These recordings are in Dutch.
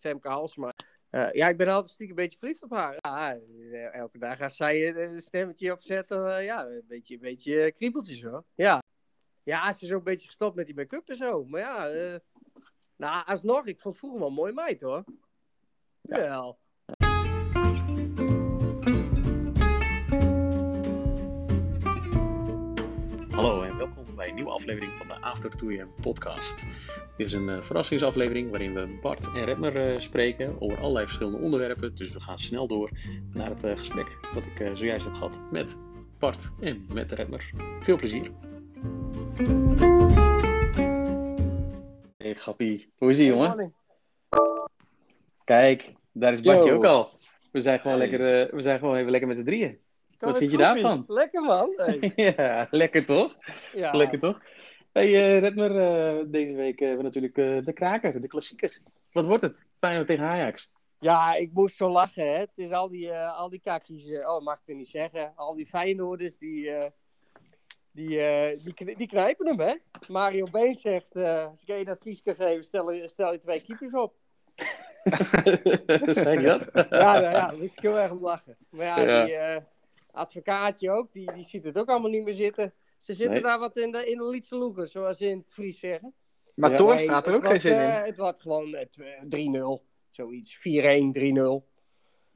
Femke Halsema. Uh, ja, ik ben altijd stiekem een beetje verliefd op haar. Ja, elke dag als zij een stemmetje opzetten, ja, een beetje, een beetje kriebeltjes hoor. Ja. ja, ze is ook een beetje gestopt met die make-up en zo. Maar ja, nou, alsnog, ik vond vroeger wel een mooie meid hoor. Ja. Wel. Bij een nieuwe aflevering van de After Tour podcast. Dit is een uh, verrassingsaflevering waarin we Bart en Redmer uh, spreken over allerlei verschillende onderwerpen. Dus we gaan snel door naar het uh, gesprek dat ik zojuist heb gehad met Bart en met Redmer. Veel plezier. Hey Gappie, hoe is ie jongen? Kijk, daar is Bartje Yo. ook al. We zijn gewoon, hey. lekker, we zijn gewoon even lekker met z'n drieën. Wat vind je daarvan? Lekker man. Hey. ja, lekker toch? Ja. Lekker toch? Hey uh, Redmer, uh, deze week hebben we natuurlijk uh, de kraker, de klassieker. Wat wordt het? Feyenoord tegen Ajax. Ja, ik moest zo lachen. Hè. Het is al die, al die kakkies, oh mag ik het niet zeggen, al die Feyenoorders die, die, die, die knijpen hem hè. Mario Been zegt, als ik één advies kan geven, stel, stel je twee keepers op. Zeg je dat? ja, nou, ja, moest ik heel erg om lachen. Maar ja, ja. die advocaatje ook, die, die ziet het ook allemaal niet meer zitten. Ze zitten nee. daar wat in de, in de lietse loegen, zoals ze in het Fries zeggen. Maar ja, Toorn staat er ook geen zin in. Uh, het wordt gewoon uh, 3-0, zoiets. 4-1, 3-0.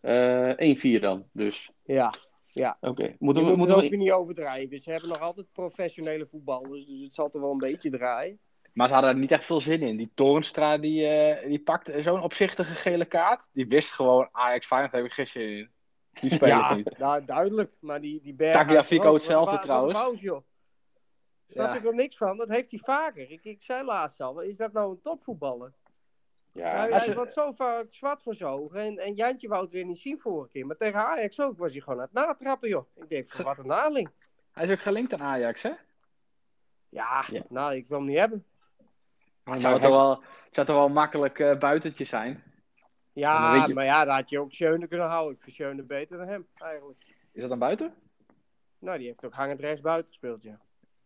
Uh, 1-4 dan, dus. Ja, ja. Oké. Okay. Moeten we, moeten we ook weer niet overdrijven. Ze hebben nog altijd professionele voetballers, dus het zal er wel een beetje draaien. Maar ze hadden er niet echt veel zin in. Die Toornstra, die, uh, die pakte zo'n opzichtige gele kaart. Die wist gewoon, Ajax Feyenoord heb ik geen zin in. Die spelen ja, niet. Nou, duidelijk. Maar die, die Berg... Tagliafico hetzelfde trouwens. Pauze, joh. Snap ja. ik er niks van? Dat heeft hij vaker. Ik, ik zei laatst al, is dat nou een topvoetballer? Ja, nou, hij je... wordt zo vaak zwart voor zijn ogen. En, en Jantje wou het weer niet zien vorige keer. Maar tegen Ajax ook was hij gewoon aan het natrappen, joh. Ik denk, van, wat een naling. Hij is ook gelinkt aan Ajax, hè? Ja, ja. nou, ik wil hem niet hebben. Het zou, toch wel, zou toch wel makkelijk uh, buitentje zijn? Ja, je... maar ja, daar had je ook Schöne kunnen houden. Ik vind Schöne beter dan hem, eigenlijk. Is dat dan buiten? Nou, die heeft ook hangend rechts buiten gespeeld, ja.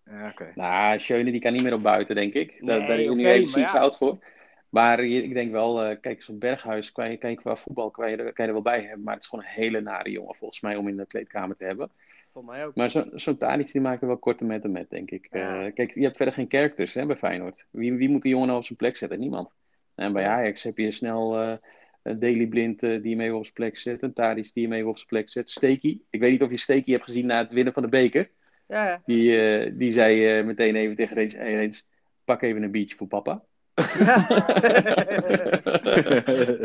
Ja, oké. Okay. Nou, Schöne die kan niet meer op buiten, denk ik. Nee, Daar ben ik okay, nu even ziek ja. voor. Maar ik denk wel, uh, kijk, zo'n Berghuis kan je, kan je qua voetbal kan je, er, kan je er wel bij hebben. Maar het is gewoon een hele nare jongen, volgens mij, om in de kleedkamer te hebben. Voor mij ook. Maar zo'n zo Tadic, die maken wel korte metten met, denk ik. Ja. Uh, kijk, je hebt verder geen characters hè, bij Feyenoord. Wie, wie moet die jongen nou op zijn plek zetten? Niemand. En bij Ajax heb je snel... Uh, Daily Blind uh, die je mee op zijn plek zet. En Tadic die je mee op zijn plek zet. Steaky. Ik weet niet of je Steaky hebt gezien na het winnen van de beker. Ja, ja. Die, uh, die zei uh, meteen even tegen Reens, hey, Reens, pak even een biertje voor papa. Ja.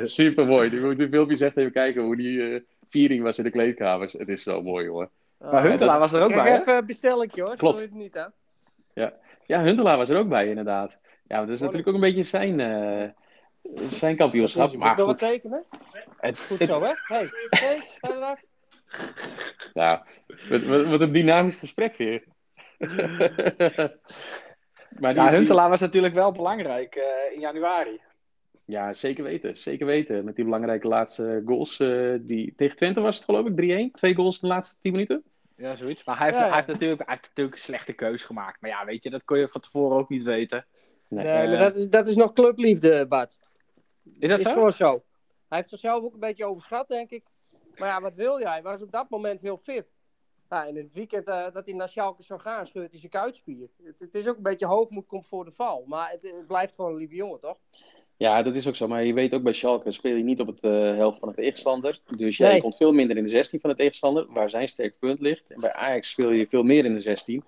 Super mooi. Die moet die filmpje echt even kijken hoe die viering was in de kleedkamers. Het is zo mooi, hoor. Oh, maar Huntelaar was er ook bij. Even een bestelletje, hoor. Klopt. het niet, hè? Ja. ja, Huntelaar was er ook bij, inderdaad. Ja, dat is natuurlijk ook een beetje zijn zijn kampioenschap. Dus maar goed. wat tekenen? Het, goed zo, hè? Hey, hey, ga Nou, wat, wat, wat, een dynamisch gesprek weer. maar die, ja, Huntelaar was natuurlijk wel belangrijk uh, in januari. Ja, zeker weten. Zeker weten. Met die belangrijke laatste goals. Uh, die, tegen Twente was het geloof ik 3-1. Twee goals in de laatste 10 minuten. Ja, zoiets. Maar hij heeft, ja, ja. Hij heeft, natuurlijk, hij heeft natuurlijk een slechte keus gemaakt. Maar ja, weet je, dat kon je van tevoren ook niet weten. Nee, nee maar dat is, dat is nog clubliefde, Bart. Is dat is zo? gewoon zo. Hij heeft zichzelf ook een beetje overschat, denk ik. Maar ja, wat wil jij? Hij was op dat moment heel fit. Ja, in het weekend uh, dat hij naar Schalke zou gaan, scheurt hij zijn kuitspier. Het, het, is ook een beetje hoogmoed komt voor de val. Maar het, het, blijft gewoon een lieve jongen, toch? Ja, dat is ook zo. Maar je weet ook bij Schalke speel je niet op het uh, helft van de tegenstander. Dus jij nee. komt veel minder in de 16 van de tegenstander, waar zijn sterk punt ligt. En bij Ajax speel je veel meer in de 16.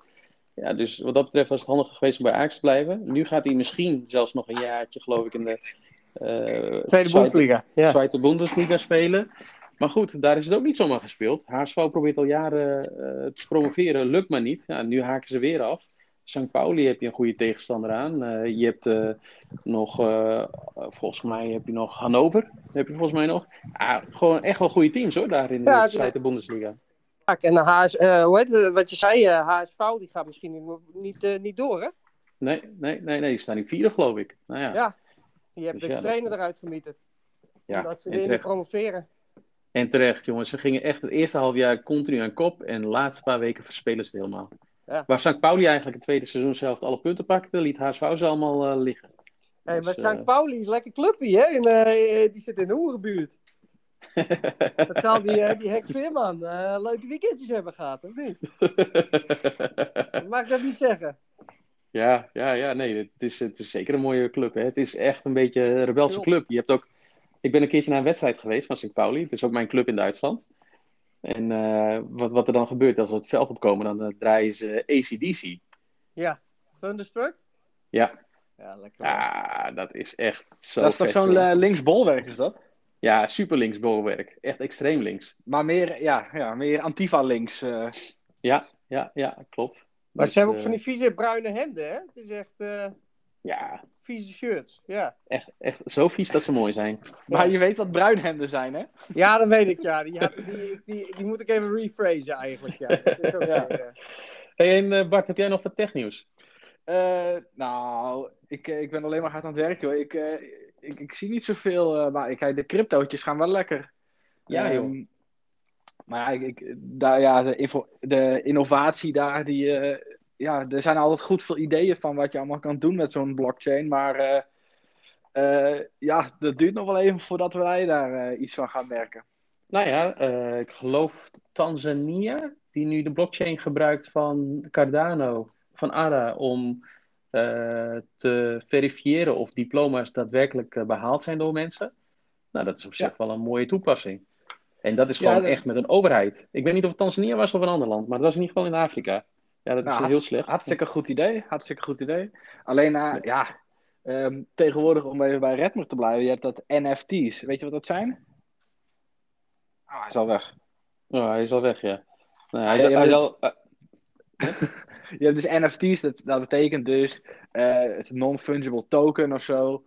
Ja, dus wat dat betreft was het handig geweest om bij Ajax te blijven. Nu gaat hij misschien zelfs nog een jaartje, geloof ik, in de Tweede Bundesliga. Ja. Tweede Bundesliga spelen. Maar goed, daar is het ook niet zomaar gespeeld. HSV probeert al jaren uh, te promoveren, lukt maar niet. Ja, nu haken ze weer af. St. Pauli heb je een goede tegenstander aan. Uh, je hebt uh, nog, volgens mij heb je nog Hannover. Heb je volgens mij nog. Ah, gewoon echt wel goede teams hoor, daar in ja, de Tweede Bundesliga. En de HS, hoe heet het, wat je zei, HSV die gaat misschien niet, niet, niet door hè? Nee, nee, nee, nee, die staan in vierde geloof ik. Nou ja. ja. Je hebt dus de ja, trainer dat... eruit gemieterd. Ja, dat ze weer niet promoveren. En terecht, jongens. Ze gingen echt het eerste half jaar continu aan kop. En de laatste paar weken verspelen ze het helemaal. Ja. Waar St. Pauli eigenlijk het tweede seizoen zelf alle punten pakte, liet HSV ze allemaal uh, liggen. Hey, maar Dus, St. Pauli is lekker clubje, hè? In, eh, die zit in de Hoerenbuurt. Dat zal die, eh, die Henk Veerman eh, leuke weekendjes hebben gehad, of niet? Mag ik dat niet zeggen? Ja, ja, ja, nee, het is, het is zeker een mooie club. Hè. Het is echt een beetje een rebelse club. Je hebt ook, ik ben een keertje naar een wedstrijd geweest van St. Pauli. Het is ook mijn club in Duitsland. En eh, wat, wat er dan gebeurt als we het veld opkomen, dan eh, draaien ze ACDC. Ja. Thunderstruck? Ja, Ja, lekker. ja, dat is echt zo dat is toch zo'n eh, linksbolwerk, is dat? Ja, super links bolwerk. Echt extreem links. Maar meer, ja, ja, meer Antifa links. eh. Ja, ja, ja, klopt. Maar Dus, ze hebben ook eh, van die vieze bruine hemden, hè? Het is echt eh, Ja, vieze shirts. Ja. echt, echt zo vies dat ze mooi zijn. Maar je weet wat bruinhemden zijn, hè? ja, dat weet ik, ja. Die, die, die, die moet ik even rephrasen eigenlijk, ja. Dat is ook, Ja. eh, Hey, en eh, Bart, heb jij nog wat technieuws? Eh, nou, ik, ik ben alleen maar hard aan het werken, hoor. Ik, eh, ik, ik zie niet zoveel, eh, maar ik, de cryptootjes gaan wel lekker. Ja, joh. Ehm, maar ik, ik- daar, ja de, innovatie daar, die, eh, ja, er zijn altijd goed veel ideeën van wat je allemaal kan doen met zo'n blockchain. Maar eh, eh, ja, dat duurt nog wel even voordat wij daar iets van gaan merken. Nou ja, ik geloof Tanzania, die nu de blockchain gebruikt van Cardano, van ADA, om te verifiëren of diploma's daadwerkelijk eh, behaald zijn door mensen. Nou, dat is op zich wel een mooie toepassing. En dat is Ja, gewoon dat- echt met een overheid. Ik weet niet of het Tanzania was of een ander land, maar dat was in ieder geval in Afrika. Ja, dat is Nou, heel slecht. Hartstikke goed idee. Hartstikke goed idee. Alleen, eh, ja, ehm, tegenwoordig om even bij Redmer te blijven, je hebt dat NFT's. Weet je wat dat zijn? Oh, hij is al weg. Oh, hij is al weg, ja. Hij is, ja, hij al, Je hebt dus NFT's, dat, dat betekent dus een non-fungible token of zo.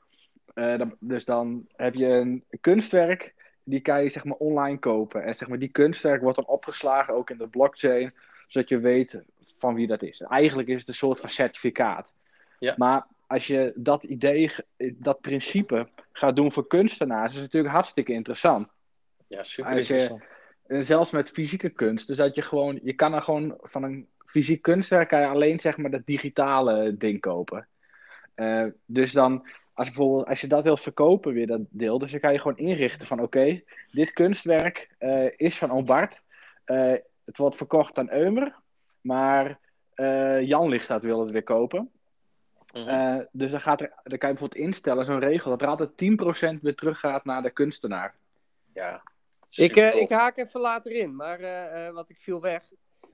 Eh, dan- dus dan heb je een kunstwerk, die kan je zeg maar online kopen. En zeg maar die kunstwerk wordt dan opgeslagen ook in de blockchain, zodat je weet van wie dat is. Eigenlijk is het een soort van certificaat. Ja. Maar als je dat idee, dat principe gaat doen voor kunstenaars, is het natuurlijk hartstikke interessant. ja, super Als je- interessant. En zelfs met fysieke kunst. Dus dat je gewoon, je kan er gewoon van een fysiek kunstwerk kan je alleen zeg maar dat digitale ding kopen. Eh, dus dan, als, bijvoorbeeld, als je dat wilt verkopen weer, dat deel, dus dan kan je gewoon inrichten van oké, dit kunstwerk eh, is van Obart. Eh, het wordt verkocht aan Eumer, maar eh, Jan Lichtaert wil het weer kopen. Mhm. Eh, dus dan, gaat er, dan kan je bijvoorbeeld instellen, zo'n regel, dat er altijd 10% weer teruggaat naar de kunstenaar. ja. Ik, eh, ik haak even later in, maar, eh, eh, want ik viel weg.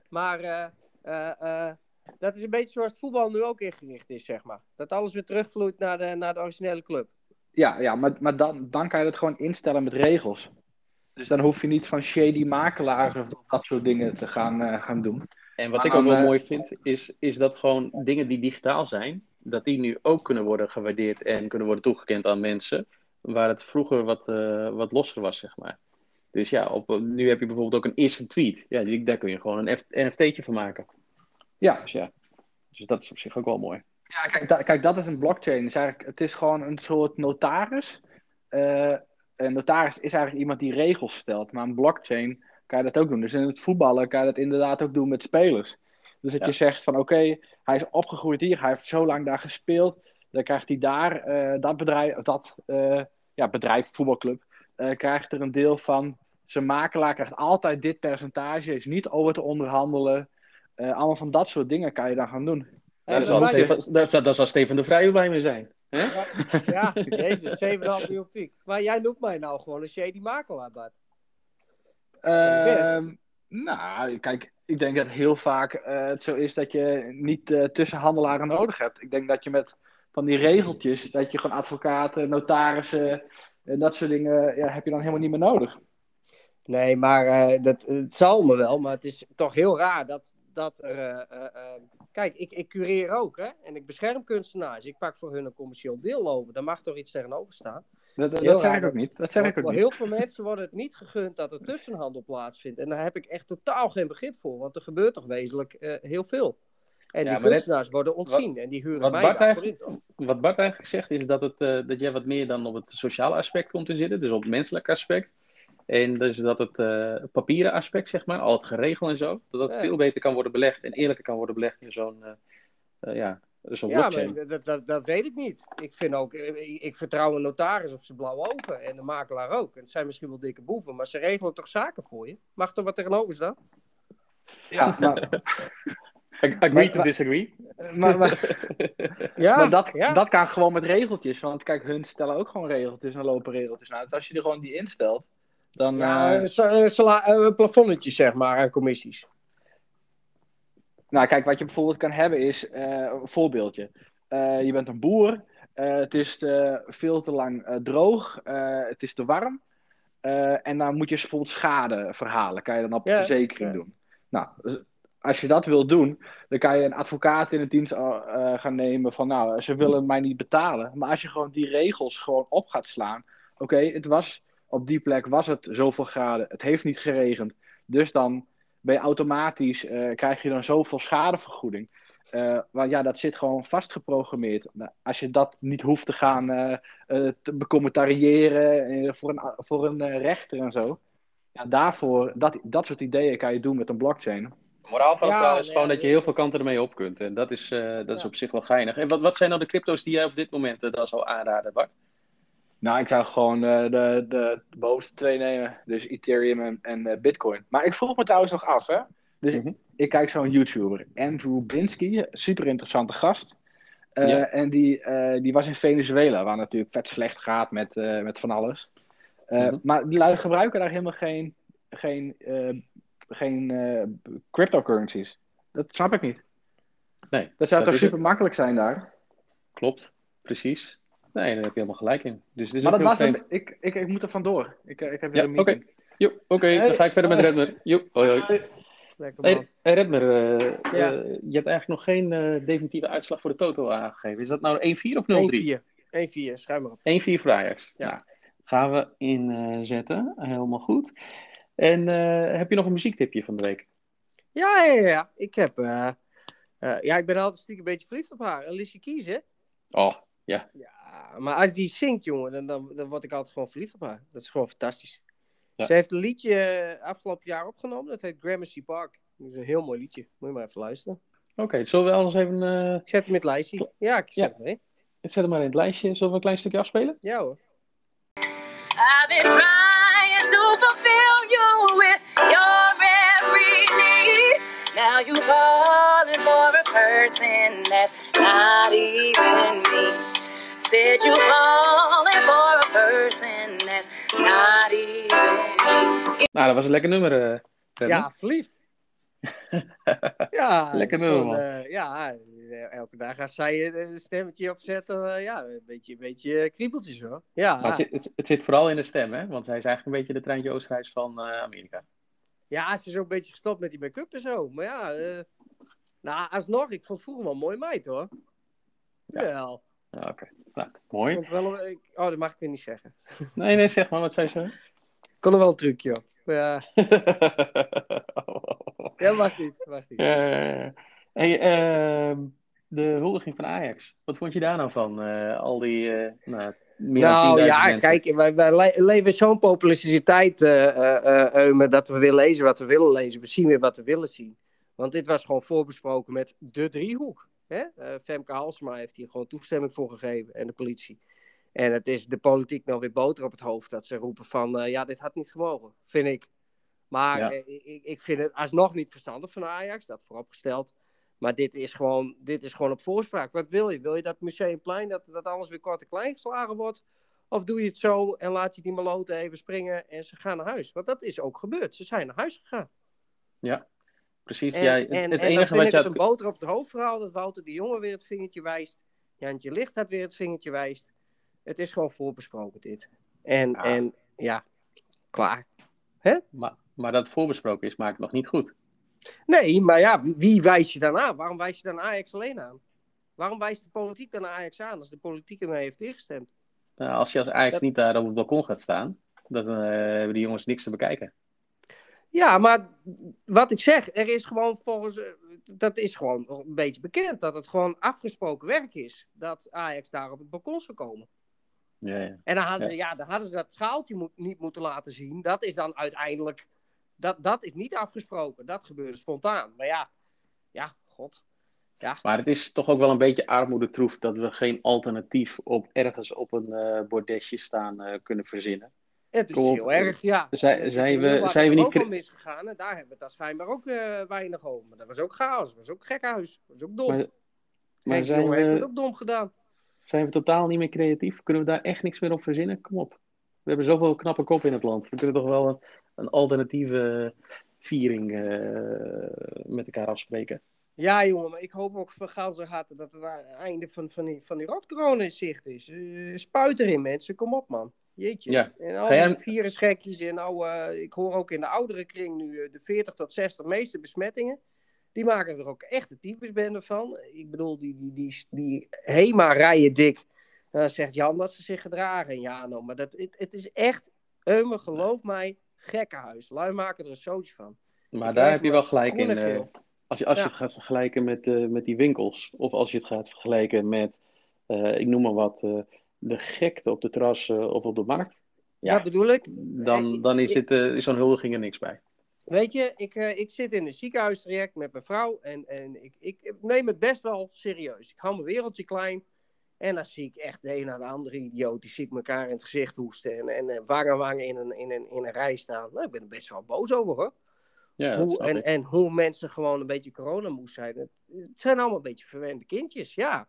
Maar eh, eh, eh, dat is een beetje zoals het voetbal nu ook ingericht is, zeg maar. Dat alles weer terugvloeit naar de, naar de originele club. Ja, ja maar, maar dan, dan kan je het gewoon instellen met regels. Dus dan hoef je niet van shady makelaars of dat soort dingen te gaan, eh, gaan doen. En wat Maar ik ook wel eh, mooi vind, is, is dat gewoon dingen die digitaal zijn, dat die nu ook kunnen worden gewaardeerd en kunnen worden toegekend aan mensen, waar het vroeger wat, eh, wat losser was, zeg maar. Dus ja, op, nu heb je bijvoorbeeld ook een eerste tweet. Ja, die, daar kun je gewoon een NFT'tje van maken. Ja, Dus ja, dus dat is op zich ook wel mooi. ja kijk, da- kijk, dat is een blockchain. Is eigenlijk, het is gewoon een soort notaris. Eh, een notaris is eigenlijk iemand die regels stelt. Maar een blockchain kan je dat ook doen. Dus in het voetballen kan je dat inderdaad ook doen met spelers. Dus dat Ja. je zegt van oké, hij is opgegroeid hier, hij heeft zo lang daar gespeeld. Dan krijgt hij daar, eh, dat bedrijf, dat eh, ja, bedrijf, voetbalclub, krijgt er een deel van. Zijn makelaar krijgt altijd dit percentage, is niet over te onderhandelen. Eh, allemaal van dat soort dingen kan je dan gaan doen. Daar, maar zal Steven de Vrij blij mee zijn. Hè? Ja, ja, jezus, 7,5 miljoen piek. Maar jij noemt mij nou gewoon een shady makelaar, Bart. Ehm, nou, kijk, ik denk dat heel vaak eh, het zo is dat je niet eh, tussenhandelaren nodig hebt. Ik denk dat je met van die regeltjes, dat je gewoon advocaten, notarissen en dat soort dingen, ja, heb je dan helemaal niet meer nodig. Nee, maar eh, dat, het zal me wel, maar het is toch heel raar dat, dat er... eh, eh, eh, kijk, ik, ik cureer ook, hè. En ik bescherm kunstenaars. Ik pak voor hun een commercieel deel over. Daar mag toch iets tegenover staan. Dat, dat, dat zeg ik ook niet. Dat zeg ik ook niet. heel veel mensen wordt het niet gegund dat er tussenhandel plaatsvindt. En daar heb ik echt totaal geen begrip voor, want er gebeurt toch wezenlijk eh, heel veel. En Ja, die kunstenaars worden ontzien en die huren wat mij Bart daarvoor? Wat Bart eigenlijk zegt, is dat, het, dat jij wat meer dan op het sociale aspect komt te zitten. Dus op het menselijke aspect. En dus dat het eh, papieren aspect, zeg maar, al het geregeld en zo, dat dat Ja. veel beter kan worden belegd en eerlijker kan worden belegd in zo'n eh, eh, ja, op Ja, blockchain. maar dat, dat, dat weet ik niet. Ik vind ook, ik, ik vertrouw een notaris op zijn blauwe ogen en de makelaar ook. En het zijn misschien wel dikke boeven, maar ze regelen toch zaken voor je? Mag er wat tegenover staan? Ja, maar, Ag- Agree Maar- to disagree. maar, maar, Ja, maar dat, ja. dat kan gewoon met regeltjes. Want kijk, hun stellen ook gewoon regeltjes en lopen regeltjes uit. Dus als je er gewoon die instelt, dan... ja, eh, een sa- een plafonnetje zeg maar aan commissies. Nou, kijk, wat je bijvoorbeeld kan hebben is, eh, een voorbeeldje. Eh, je bent een boer, eh, het is eh, veel te lang eh, droog, eh, het is te warm. eh, en dan moet je bijvoorbeeld schade verhalen, kan je dan op de Ja, verzekering doen. Nou, dus als je dat wil doen, dan kan je een advocaat in het dienst eh, eh, gaan nemen van, nou, ze willen mij niet betalen. Maar als je gewoon die regels gewoon op gaat slaan, oké, het was op die plek was het zoveel graden, het heeft niet geregend, dus dan ben je automatisch, eh, krijg je dan zoveel schadevergoeding. Eh want ja, dat zit gewoon vastgeprogrammeerd. Nou, als je dat niet hoeft te gaan eh, eh, te becommentariëren voor een, voor een rechter en zo. Ja, daarvoor, dat, dat soort ideeën kan je doen met een blockchain. De moraal van het Ja, verhaal is nee, gewoon dat je heel veel kanten ermee op kunt. En dat is, eh, dat is op zich wel geinig. En wat, wat zijn nou de crypto's die jij op dit moment dan zou aanraden, Bart? Nou, ik zou gewoon eh, de, de, de bovenste twee nemen. Dus Ethereum en, en eh, Bitcoin. Maar ik vroeg me trouwens nog af, hè. Dus Mhm. ik kijk zo'n YouTuber, Andrew Binsky, super interessante gast. Eh, Ja. En die, die was in Venezuela, waar natuurlijk vet slecht gaat met, met van alles. Mhm. Maar die lui gebruiken daar helemaal geen, geen, geen cryptocurrencies. Dat snap ik niet. Nee, Dat zou dat toch super makkelijk zijn daar? klopt. Precies. Nee, daar heb je helemaal gelijk in. Dus dit is Maar dat was hem. Ik, ik, ik moet er vandoor. Ik, eh, ik heb Ja, weer een meeting. Jo, Oké, dan ga ik verder met Redmer. Jo, hoi, hoi. Lekker man. Hey, hey, Redmer, Ja. je hebt eigenlijk nog geen eh, definitieve uitslag voor de Toto aangegeven. Is dat nou 1-4 of 0-3? 1-4. 1-4, schrijf maar op. 1-4 voor Ajax. Ja. Nou, gaan we inzetten. Helemaal goed. En eh, heb je nog een muziektipje van de week? Ja, ja, ja. Ik heb... eh, eh, ja, ik ben altijd stiekem een beetje verliefd op haar. Alicia Keys, hè? Oh, ja. Ja, maar als die zingt, jongen, dan, dan, dan word ik altijd gewoon verliefd op haar. Dat is gewoon fantastisch. Ja. Ze heeft een liedje eh, afgelopen jaar opgenomen. Dat heet Gramercy Park. Dat is een heel mooi liedje. Moet je maar even luisteren. Oké, zullen we anders even... eh, Ik zet hem in het lijstje. Ja, ik zet Ja. hem mee. zet hem maar in het lijstje. Zullen we een klein stukje afspelen? Ja hoor. I've been trying to fulfill you with your every need. Now you falling for a person that's not even me. Said you falling for a person that's not even. Nou, dat was een lekker nummer, Redmer. Ja, verliefd. ja, Lekker nummer, gewoon, eh, ja, eh, elke dag als zij een stemmetje opzetten, eh, ja, een beetje, een beetje kriebeltjes hoor. Ja, Maar het, zit, het, het zit vooral in de stem, hè? Want zij is eigenlijk een beetje de treintje Oostenrijks van eh, Amerika. ja, ze is ook een beetje gestopt met die make-up en zo. Maar ja, eh, nou, alsnog, ik vond het vroeger wel een mooie meid hoor. Ja. Wel. Ja, Oké, nou, mooi. wel, ik- oh, dat mag ik weer niet zeggen. Nee, nee, zeg maar, wat zei ze? Ik kon er wel een trucje op. Ja, ja mag niet, mag niet. Hey, ehm, de huldiging van Ajax. Wat vond je daar nou van? Eh, al die, eh nou, Nou 10.000 ja, mensen. kijk, wij, wij le- leven zo'n populariteit, eh, Eumer, dat we willen lezen wat we willen lezen. We zien weer wat we willen zien. Want dit was gewoon voorbesproken met de driehoek. Hè? Eh, Femke Halsema heeft hier gewoon toestemming voor gegeven en de politie. En het is de politiek nou weer boter op het hoofd dat ze roepen van, eh, ja, dit had niet gemogen, vind ik. Maar Ja. eh, ik, ik vind het alsnog niet verstandig van Ajax, dat vooropgesteld. Maar dit is gewoon, dit is gewoon op voorspraak. Wat wil je? Wil je dat Museumplein, dat, dat alles weer kort en klein geslagen wordt? Of doe je het zo en laat je die maloten even springen en ze gaan naar huis? Want dat is ook gebeurd. Ze zijn naar huis gegaan. Precies, En, ja, en, het, en, het enige wat ik je het had... een boter op het hoofd verhaal dat Wouter de Jonge weer het vingertje wijst. Jantje Licht weer het vingertje wijst. Het is gewoon voorbesproken dit. En Ja. en, ja klaar. Maar, maar dat het voorbesproken is, maakt het nog niet goed. Nee, maar ja, wie- wie wijs je dan aan? Waarom wijs je dan Ajax alleen aan? Waarom wijst de politiek dan Ajax aan als de politiek ermee heeft ingestemd? Nou, als je als Ajax Dat- niet daar op het balkon gaat staan, dan eh, hebben die jongens niks te bekijken. Ja, maar wat ik zeg, er is gewoon volgens. eh, Dat is gewoon een beetje bekend. Dat het gewoon afgesproken werk is. Dat Ajax daar op het balkon zou komen. Ja, ja. En dan hadden, ze, ja, dan hadden ze dat schaaltje moet, niet moeten laten zien. Dat is dan uiteindelijk. Dat, dat is niet afgesproken. Dat gebeurde spontaan. Maar ja, ja, god. Ja. Maar het is toch ook wel een beetje armoedetroef dat we geen alternatief op ergens op een eh bordesje staan eh, kunnen verzinnen. Het is Kom heel erg, ja. Zijn- zijn we- zijn we niet ook al misgegaan en daar hebben we het als schijnbaar ook eh, weinig over. Maar dat was ook chaos, dat was ook gekhuis, dat was ook dom. Maar, Maar, maar zijn, jongen heeft het we, ook dom gedaan. zijn we totaal niet meer creatief? Kunnen we daar echt niks meer op verzinnen? Kom op. We hebben zoveel knappe kop in het land. We kunnen toch wel een, een alternatieve viering eh, met elkaar afspreken. Ja, jongen, maar ik hoop ook van zijn harte dat het einde van, van die, van die rotcorona in zicht is. Eh, spuit erin, mensen, kom op, man. Jeetje. Ja. En al die virusgekkies en nou, eh, ik hoor ook in de oudere kring nu eh, de 40 tot 60 meeste besmettingen. Die maken er ook echt de tyfusbende van. Ik bedoel, die, die, die, die HEMA rijen dik. Dan zegt Jan dat ze zich gedragen in Jano. Maar dat, het, het is echt, Eumer, geloof mij, gekkenhuis. Lui maken er een zootje van. Maar Ik daar heb je wel gelijk in. eh, als je, als je Ja. het gaat vergelijken met, eh, met die winkels, of als je het gaat vergelijken met, eh, ik noem maar wat, eh, de gekte op de terras eh, of op de markt, Ja, bedoel ik. dan, dan is, dit, eh, is zo'n huldiging er niks bij. Weet je, ik, eh, ik zit in een ziekenhuistraject met mijn vrouw en, en ik, ik neem het best wel serieus. Ik hou mijn wereldje klein en dan zie ik echt de een na de andere idioot. Die zie ik elkaar in het gezicht hoesten en, en, en wang aan wang in een, in, een, in een rij staan. Nou, ik ben er best wel boos over hoor. Ja, hoe, en, en hoe mensen gewoon een beetje coronamoes zijn. Het, het zijn allemaal een beetje verwende kindjes, ja.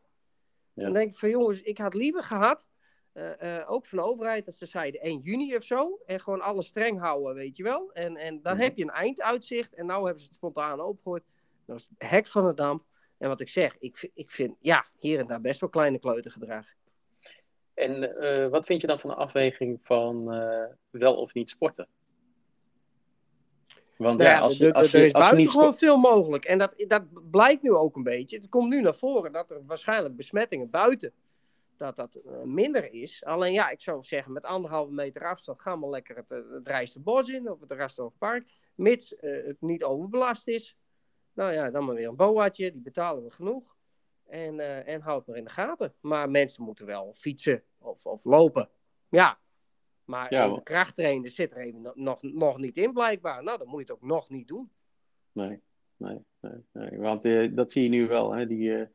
Ja. Dan denk ik van jongens, ik had liever gehad, eh, eh, ook van de overheid, dat ze zeiden 1 juni of zo. En gewoon alles streng houden, weet je wel. En, en dan Mhm. heb je een einduitzicht. En nou hebben ze het spontaan opgegooid. Dat is het hek van de dam. En wat ik zeg, ik, vind- ik vind ja, hier en daar best wel kleine kleutergedrag. En eh, wat vind je dan van de afweging van wel of niet sporten? Want Nou ja, als er- je, als er is als je buiten niet gewoon sport... veel mogelijk. En dat, dat blijkt nu ook een beetje. Het komt nu naar voren dat er waarschijnlijk besmettingen buiten dat dat eh, minder is. Alleen ja, ik zou zeggen, met anderhalve meter afstand gaan we lekker het, eh, het Rijsterbos in of het Rastoverpark. Mits eh, het niet overbelast is. Nou ja, dan maar weer een boaatje, die betalen we genoeg. En, eh en houd maar in de gaten. Maar mensen moeten wel fietsen of, of lopen. Ja. Maar Ja, even maar- krachttrainen zit er even nog, nog, niet in blijkbaar. Nou, dan moet je het ook nog niet doen. Nee, nee, nee, nee. Want eh, dat zie je nu wel. Hè? Die, eh,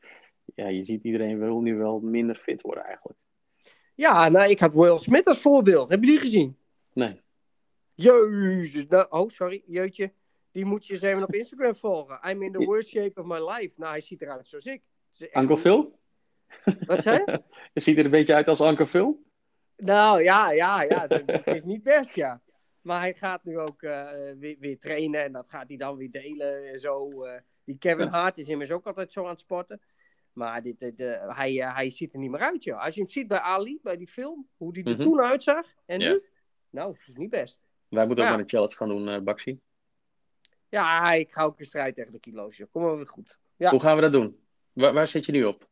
ja, je ziet iedereen wil nu wel minder fit worden eigenlijk. Ja, nou, ik had Will Smith als voorbeeld. Heb je die gezien? Nee. Jezus. Nou, oh, sorry. Jeutje. Die moet je eens even op Instagram volgen. I'm in the worst shape of my life. Nou, hij ziet eruit zoals ik. Uncle Phil? Wat zei je? Je ziet er een beetje uit als Uncle Phil? Nou, ja, ja, ja. Dat, dat is niet best, ja. Maar hij gaat nu ook eh, weer, weer trainen. En dat gaat hij dan weer delen en zo. eh. die Kevin Hart is immers ook altijd zo aan het sporten. Maar dit, dit, eh, hij, hij ziet er niet meer uit, joh. Als je hem ziet bij Ali, bij die film, hoe die er Mhm. toen uitzag. En Ja. nu? Nou, dat is niet best. Wij moeten ook maar een challenge gaan doen, Baxi. Ja, ik ga ook een strijd tegen de kilo's. joh. Kom maar weer goed. Ja. Hoe gaan we dat doen? Waar, waar zit je nu op?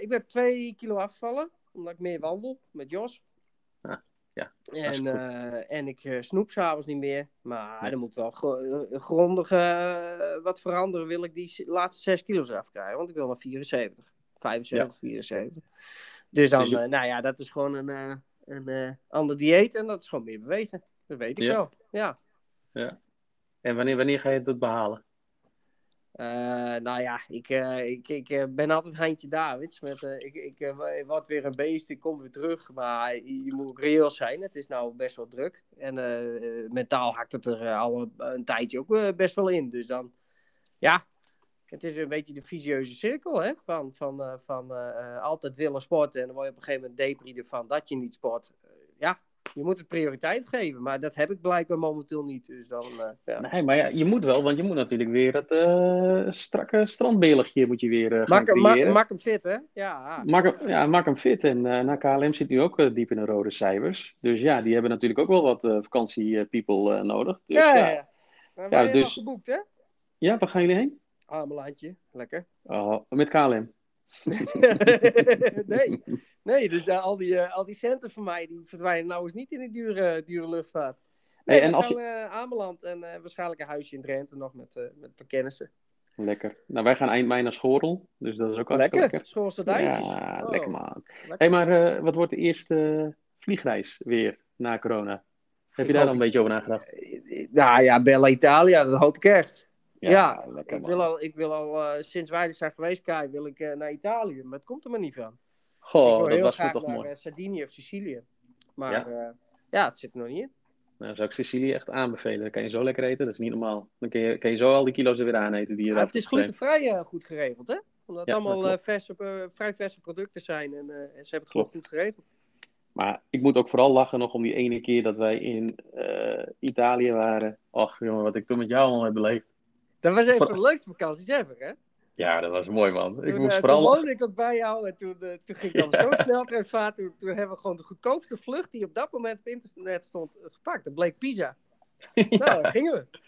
Ik ben twee kilo afgevallen, omdat ik meer wandel met Jos. Ah, ja, En, eh, en ik eh, snoep s'avonds niet meer. Maar Nee. er moet wel eh, grondig wat veranderen. Wil ik die laatste 6 kilo's eraf krijgen. Want ik wil naar 74. 75, 74. Dus dan, Dus je- nou ja, dat is gewoon een, een ander dieet. En dat is gewoon meer bewegen. Dat weet ik Ja. wel. Ja. En wanneer, wanneer ga je dat behalen? Eh, nou ja, ik, eh, ik, ik eh, ben altijd Heintje Davids. Met, ik ik word weer een beest, ik kom weer terug. Maar je, moet ook reëel zijn. Het is nou best wel druk. En mentaal hakt het er al een, tijdje ook best wel in. Dus dan, ja, het is een beetje de visieuze cirkel. Hè? Van, van, van altijd willen sporten en dan word je op een gegeven moment depri ervan dat je niet sport. Ja, je moet het prioriteit geven. Maar dat heb ik blijkbaar momenteel niet. Dus dan, eh, ja. Nee, maar ja, je moet wel, want je moet natuurlijk weer het eh, strakke strandbeligje moet je weer gaan Maak, hem- ma- creëren. maak hem fit, hè? Ja. Maak hem, ja, maak hem fit. En na KLM zit nu ook diep in de rode cijfers. Dus ja, die hebben natuurlijk ook wel wat vakantiepeople nodig. Dus, ja, ja, ja, ja. ja. Maar Ja, dus- geboekt, hè? waar gaan jullie heen? Amelandje, lekker. Oh, met KLM. nee, nee, dus daar, al, die, eh, al die centen van mij die verdwijnen nou eens niet in die dure, dure luchtvaart. Nee, Hey, en als gaan eh, Ameland en eh, waarschijnlijk een huisje in Drenthe nog met, met kennissen. Lekker. Nou, wij gaan eind mei naar Schorel. Dus dat is ook hartstikke Lekker, lekker. Schoolse duintjes. Ja, Oh, lekker man. lekker. hey, maar eh, wat wordt de eerste vliegreis weer na corona? Heb je daar al een beetje over nagedacht? Nou ja, Bella Italia, dat hoop ik echt. Ja, ik wil al, ik wil al eh, sinds wij er zijn geweest, Kai, wil ik eh, naar Italië. Maar het komt er maar niet van. Goh, dat was graag toch naar mooi. eh, Sardinië of Sicilië. Maar Ja? ja, ja het zit er nog niet in. Nou, zou ik Sicilië echt aanbevelen. Dan kan je zo lekker eten, dat is niet normaal. Dan kun je, kun je zo al die kilo's er weer aan eten die je Maar het is glutenvrij eh, goed geregeld, hè? Omdat Ja, het allemaal verse, vrij verse producten zijn en, en ze hebben het gewoon goed geregeld. Maar ik moet ook vooral lachen nog om die ene keer dat wij in Italië waren. Och jongen, wat ik toen met jou allemaal heb beleefd. Dat was een Van- van de leukste vakanties ever, hè? Ja, dat was mooi man. Ik Toen, moest eh, vooral toen woonde ik ook bij jou en toen, eh, toen ging ik dan zo snel. Toen, toen hebben we gewoon de goedkoopste vlucht die op dat moment op internet stond eh, gepakt. Dat bleek Pisa. Nou, daar gingen we.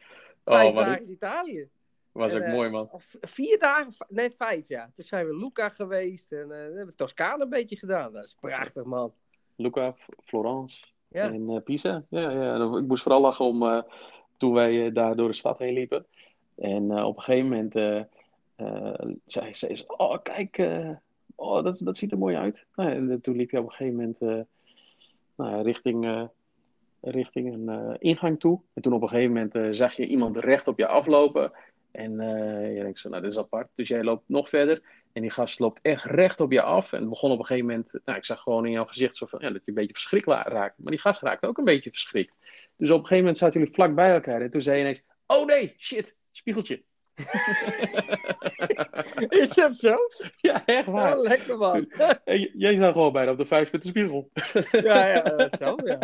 Vijf Oh, dagen is Italië. was en, ook mooi man. Vier dagen, nee vijf ja. Toen zijn we Luca geweest en eh, we hebben Toscane een beetje gedaan. Dat is prachtig man. Luca, Florence Ja. en Pisa. Ja, ja. Ik moest vooral lachen om toen wij daar door de stad heen liepen. En eh, op een gegeven moment eh, eh, zei, ze: Oh, kijk, oh, dat, dat ziet er mooi uit. Nou, en toen liep je op een gegeven moment nou, richting, richting een ingang toe. En toen op een gegeven moment zag je iemand recht op je aflopen. En je denkt zo, nou, dit is apart. Dus jij loopt nog verder. En die gast loopt echt recht op je af. En begon op een gegeven moment, nou, ik zag gewoon in jouw gezicht zo van, ja, dat je een beetje verschrikt raakt. Maar die gast raakte ook een beetje verschrikt. Dus op een gegeven moment zaten jullie vlak bij elkaar. En toen zei je ineens, oh nee, shit, spiegeltje. Is dat zo? ja, echt waar. Oh, lekker man. Jij zag gewoon bijna op de vuist met de spiegel. ja, ja, dat is zo, ja.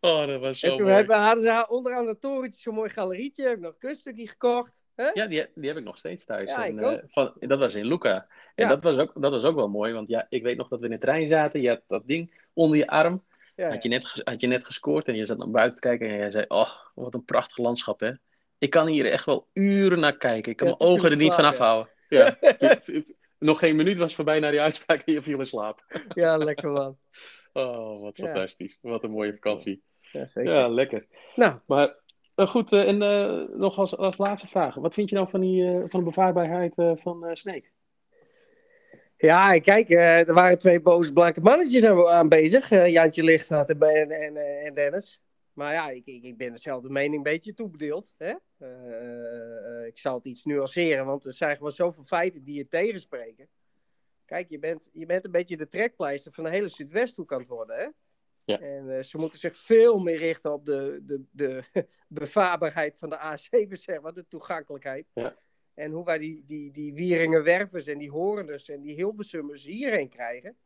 oh, dat was zo En toen mooi. hebben, hadden ze onderaan het torentje zo'n mooi galerietje. Heb ik nog een kunststukje gekocht. Hè? Ja, die, die heb ik nog steeds thuis. Ja, en, eh, van, dat was in Luca. En Ja. dat, was ook, dat was ook wel mooi, want ja, ik weet nog dat we in de trein zaten. Je had dat ding onder je arm. Ja, Had, je net, had je net gescoord en je zat naar buiten te kijken en jij zei: Oh, wat een prachtig landschap, hè? Ik kan hier echt wel uren naar kijken. Ik kan Ja, mijn ogen er niet van afhouden. Ja. Nog geen minuut was voorbij naar die uitspraak en je viel in slaap. ja, lekker man. Oh, wat Ja. fantastisch. Wat een mooie vakantie. Ja, zeker. Ja, lekker. Nou, Maar eh, goed, eh, en eh, nog als, als laatste vraag. Wat vind je nou van, die, eh, van de bevaarbaarheid eh, van Snake? Ja, kijk, eh, er waren twee boze blanke mannetjes aan, aan bezig. eh, Jantje Lichthart en, en, en, en Dennis. Maar ja, ik, ik, ik ben dezelfde mening een beetje toebedeeld. Hè? Eh, eh, eh, ik zal het iets nuanceren, want er zijn gewoon zoveel feiten die je tegenspreken. Kijk, je bent, je bent een beetje de trekpleister van de hele Zuidwesthoek aan het worden. Hè? Ja. En ze moeten zich veel meer richten op de, de, de bevaarbaarheid van de A7, zeg maar, de toegankelijkheid. Ja. En hoe wij die, die, die Wieringenwervers en die Horenders en die Hilversummers hierheen krijgen.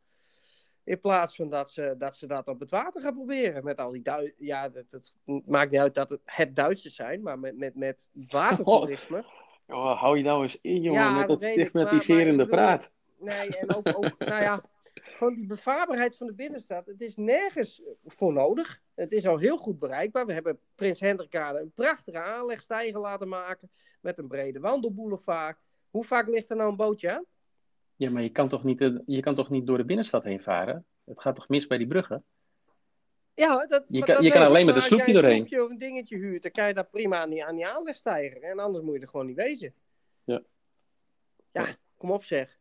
In plaats van dat ze, dat ze dat op het water gaan proberen. Met al die Dui Ja, dat, het maakt niet uit dat het, het Duitsers zijn, maar met, met, met watertoerisme. Oh, hou je nou eens in, jongen, Ja, met dat dat weet ik, maar- maar stigmatiserende bedoel- praat. Nee, en ook, ook nou ja, gewoon die bevaarbaarheid van de binnenstad. Het is nergens voor nodig. Het is al heel goed bereikbaar. We hebben Prins Hendrikade een prachtige aanlegstijger laten maken. Met een brede wandelboulevard. Hoe vaak ligt er nou een bootje aan? Ja, maar je kan, toch niet, eh, je kan toch niet door de binnenstad heen varen? Het gaat toch mis bij die bruggen? Ja, dat, Je kan- dat je kan alleen met een sloepje Als doorheen. een sloepje of een dingetje huurt, dan kan je dat prima aan die, aan die aanlegstijger. En anders moet je er gewoon niet wezen. Ja. Ja, kom op zeg.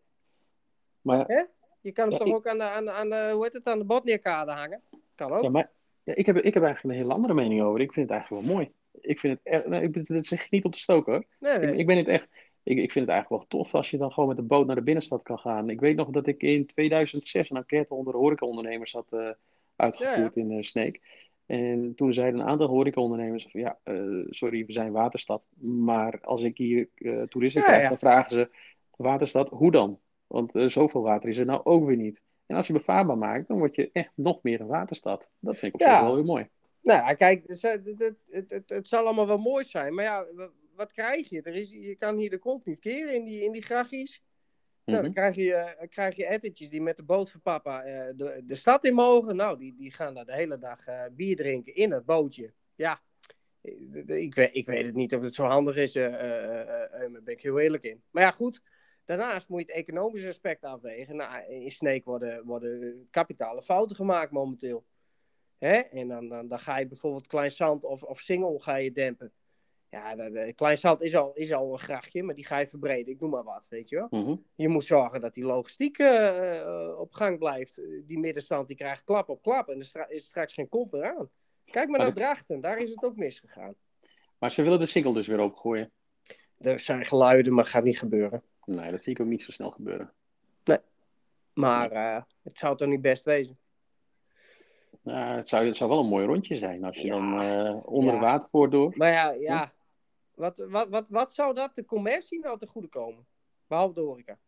Maar, ja, Je kan hem Ja, toch ik- ook aan de, aan de, aan de, hoe heet het, aan de hangen? Kan ook. maar ja, ik, heb, ik heb eigenlijk een hele andere mening over. Ik vind het eigenlijk wel mooi. Ik vind het echt, nee, ik, dat zeg ik niet om te stoken hoor. nee, nee. Ik, ik ben het echt. Ik, ik vind het eigenlijk wel tof als je dan gewoon met de boot naar de binnenstad kan gaan. Ik weet nog dat ik in 2006 een enquête onder de horecaondernemers had eh, uitgevoerd in uh, Sneek. En toen zeiden een aantal horecaondernemers van ja, uh, sorry, we zijn waterstad. Maar als ik hier toeristen Ja, krijg, dan vragen ze waterstad, hoe dan? Want zoveel water is er nou ook weer niet. En als je bevaarbaar maakt, dan word je echt nog meer een waterstad. Dat vind ik op zich wel weer mooi. Nou ja, kijk, dus, eh, het, het, het, zal allemaal wel mooi zijn. Maar ja, wat krijg je? Er is, je kan hier de kont niet keren in die, in die grachies. Nou, dan Mhm. krijg je, eh, krijg je ettertjes die met de boot van papa eh, de, de stad in mogen. Nou, die, die gaan daar de hele dag eh, bier drinken in het bootje. Ja, ik, weet, ik weet het niet of het zo handig is. eh, daar ben ik heel eerlijk in. Maar ja, goed. Daarnaast moet je het economische aspect afwegen. Nou, in Sneek worden, worden kapitale fouten gemaakt momenteel. Hè? En dan, dan, dan ga je bijvoorbeeld Klein Zand of, of Singel ga je dempen. Ja, de, de- Klein Zand is al, is al een grachtje, maar die ga je verbreden. Ik noem maar wat, weet je wel. Mhm. Je moet zorgen dat die logistiek eh, eh, op gang blijft. Die middenstand die krijgt klap op klap en er is straks geen kont meer aan. Kijk maar Maar naar Drachten, daar is het ook misgegaan. Maar ze willen de single dus weer opgooien. er zijn geluiden, maar gaat niet gebeuren. Nee, dat zie ik ook niet zo snel gebeuren. Maar eh, het zou toch niet best wezen? Nou, het, zou, het zou wel een mooi rondje zijn als je Ja. dan eh, onder Ja. de waterpoort door. Maar ja, ja. Wat, wat, wat, wat zou dat de commercie nou te goede komen? Behalve de horeca.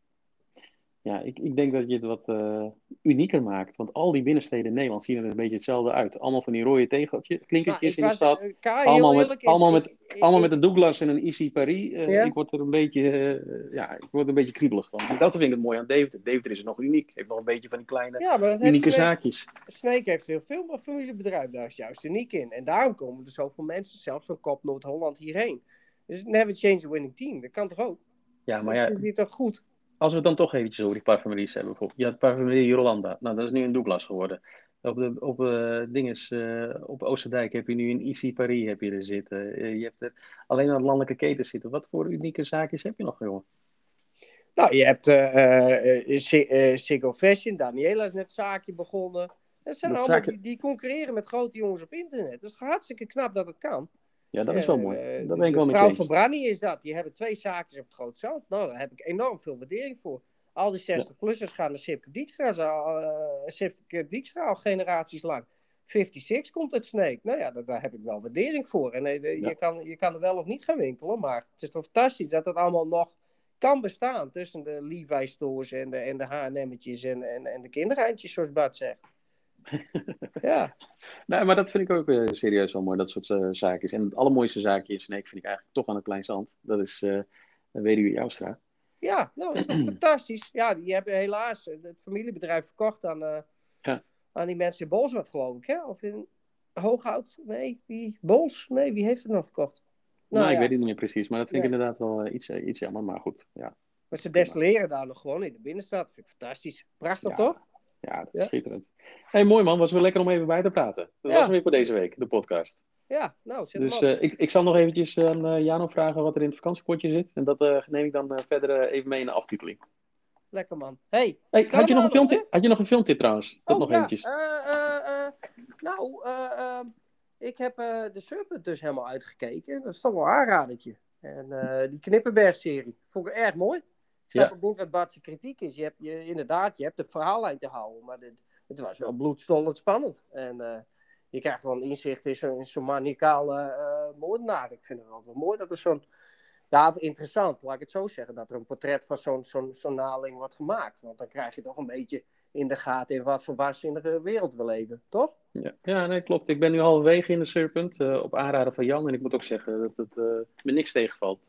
Ja, ik, ik denk dat je het wat eh, unieker maakt. Want al die binnensteden in Nederland zien er een beetje hetzelfde uit. Allemaal van die rode tegeltjes, klinkertjes in de stad. eh, Allemaal met- allemaal met- ik- Allemaal met een Douglas en een Easy Paris. Eh, Ja. Ik word er een beetje, ja, ik word een beetje kriebelig van. Dat vind ik het mooi aan Deventer. Deventer is nog uniek. Heeft nog een beetje van die kleine, Ja, maar dat unieke Snake, zaakjes. Snake heeft heel veel maar familiebedrijven. Daar is juist uniek in. En daarom komen er zoveel mensen, zelfs van Kop Noord-Holland, hierheen. Dus never change a winning team. Dat kan toch ook? Ja, maar ja, Dat is toch goed? als we het dan toch eventjes over die parfumeries hebben. Bijvoorbeeld. Je had parfumerie Jolanda. Nou, dat is nu een Douglas geworden. Op, de, op, eh, dinges, eh, op Oosterdijk heb je nu een Easy Paris heb je er zitten. Eh, je hebt er alleen aan landelijke ketens zitten. Wat voor unieke zaakjes heb je nog, jongen? Nou, je hebt Si- Siggo Fashion. Daniela is net zaakje begonnen. Dat zijn Dat allemaal, die, die concurreren met grote jongens op internet. Dat is hartstikke knap dat het kan. Ja, dat is wel mooi. Eh, Dat de- ben ik wel de met je vrouw van Branny is dat. Die hebben twee zaakjes op het Groot Zand. Nou, daar heb ik enorm veel waardering voor. Al die 60-plussers gaan naar Sipke Dijkstra. Sipke Dijkstra al generaties lang. 56 komt uit Sneek. Nou ja, daar, daar heb ik wel waardering voor. En eh, de- Ja. je, kan, je kan er wel of niet gaan winkelen. Maar het is toch fantastisch dat het allemaal nog kan bestaan. Tussen de Levi stores en de, en de H&M'tjes en, en, en de kindereindjes, zoals Bart zegt. ja. Nee, maar dat vind ik ook serieus wel mooi, dat soort eh, zaakjes. En het allermooiste zaakje in Sneek vind ik eigenlijk toch aan het Klein Zand. Dat is eh Weduwe Joustra. Ja, nou, dat is toch fantastisch. Ja, die hebben helaas het familiebedrijf verkocht aan, Ja. aan die mensen in Bolsward, geloof ik. Hè? Of in Hooghout? Nee, wie? Bols? Nee, wie heeft het nog verkocht? Nou, ik ja, weet het niet meer precies, maar dat vind ik inderdaad wel iets, iets jammer. Maar goed, ja. Maar ze destilleren daar nog gewoon in de binnenstad. Vind ik fantastisch. Prachtig, toch? Ja, dat is Ja. schitterend. hey, mooi man. Was weer lekker om even bij te praten. Dat Ja. was weer voor deze week, de podcast. Ja, nou, zet Dus eh, ik, ik zal nog eventjes aan eh, Jano vragen wat er in het vakantiepotje zit. En dat eh, neem ik dan eh, verder eh, even mee in de aftiteling. Lekker, man. Hey, had, je nog een nog, filmtip, had je nog een filmtip trouwens? Dat oh, nog ja, eventjes. eh, eh, eh, nou, eh, eh, ik heb eh, de Serpent dus helemaal uitgekeken. Dat is toch wel een aanradertje. En eh, die Knippenberg-serie vond ik erg mooi. Ik snap Ja. ook niet wat Bart's kritiek is. Je hebt, je, inderdaad, je hebt de verhaallijn te houden. Maar dit, het was wel bloedstollend spannend. En eh, je krijgt wel een inzicht in zo'n zo maniacale eh moordenaar. Ik vind het wel, wel mooi dat er zo'n... Ja, interessant, laat ik het zo zeggen. Dat er een portret van zo'n zo'n zo'n naling wordt gemaakt. Want dan krijg je toch een beetje in de gaten in wat voor waanzinnige wereld we leven, toch? Ja, ja, nee, klopt. Ik ben nu halverwege in de Serpent, eh, op aanraden van Jan. En ik moet ook zeggen dat het eh, me niks tegenvalt.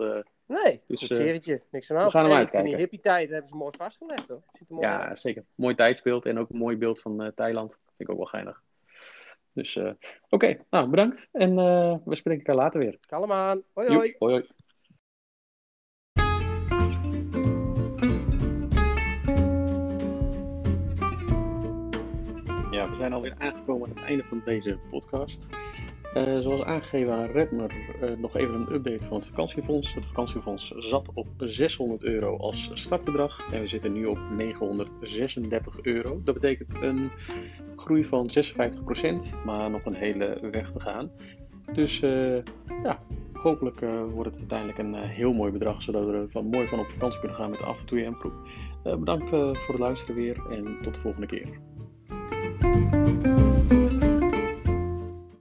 Nee, Dus, goed eh, serietje. Niks aan de we gaan hem En ik vind uitkijken. die hippie tijd hebben ze mooi vastgelegd, hoor. Ziet er mooi ja, uit. zeker. Mooi tijdsbeeld en ook een mooi beeld van eh, Thailand. Vind ik ook wel geinig. Dus eh, oké, nou bedankt. En eh, we spreken elkaar later weer. Kalm aan. Hoi, Joep, hoi. hoi, hoi. Ja, we zijn alweer aangekomen aan het einde van deze podcast. Eh, zoals aangegeven aan Redmer, eh, nog even een update van het vakantiefonds. Het vakantiefonds zat op 600 euro als startbedrag en we zitten nu op 936 euro. Dat betekent een groei van 56%, maar nog een hele weg te gaan. Dus eh, ja, hopelijk wordt het uiteindelijk een heel mooi bedrag, zodat we er van, mooi van op vakantie kunnen gaan met de Af en toe en Proef. bedankt voor het luisteren weer en tot de volgende keer.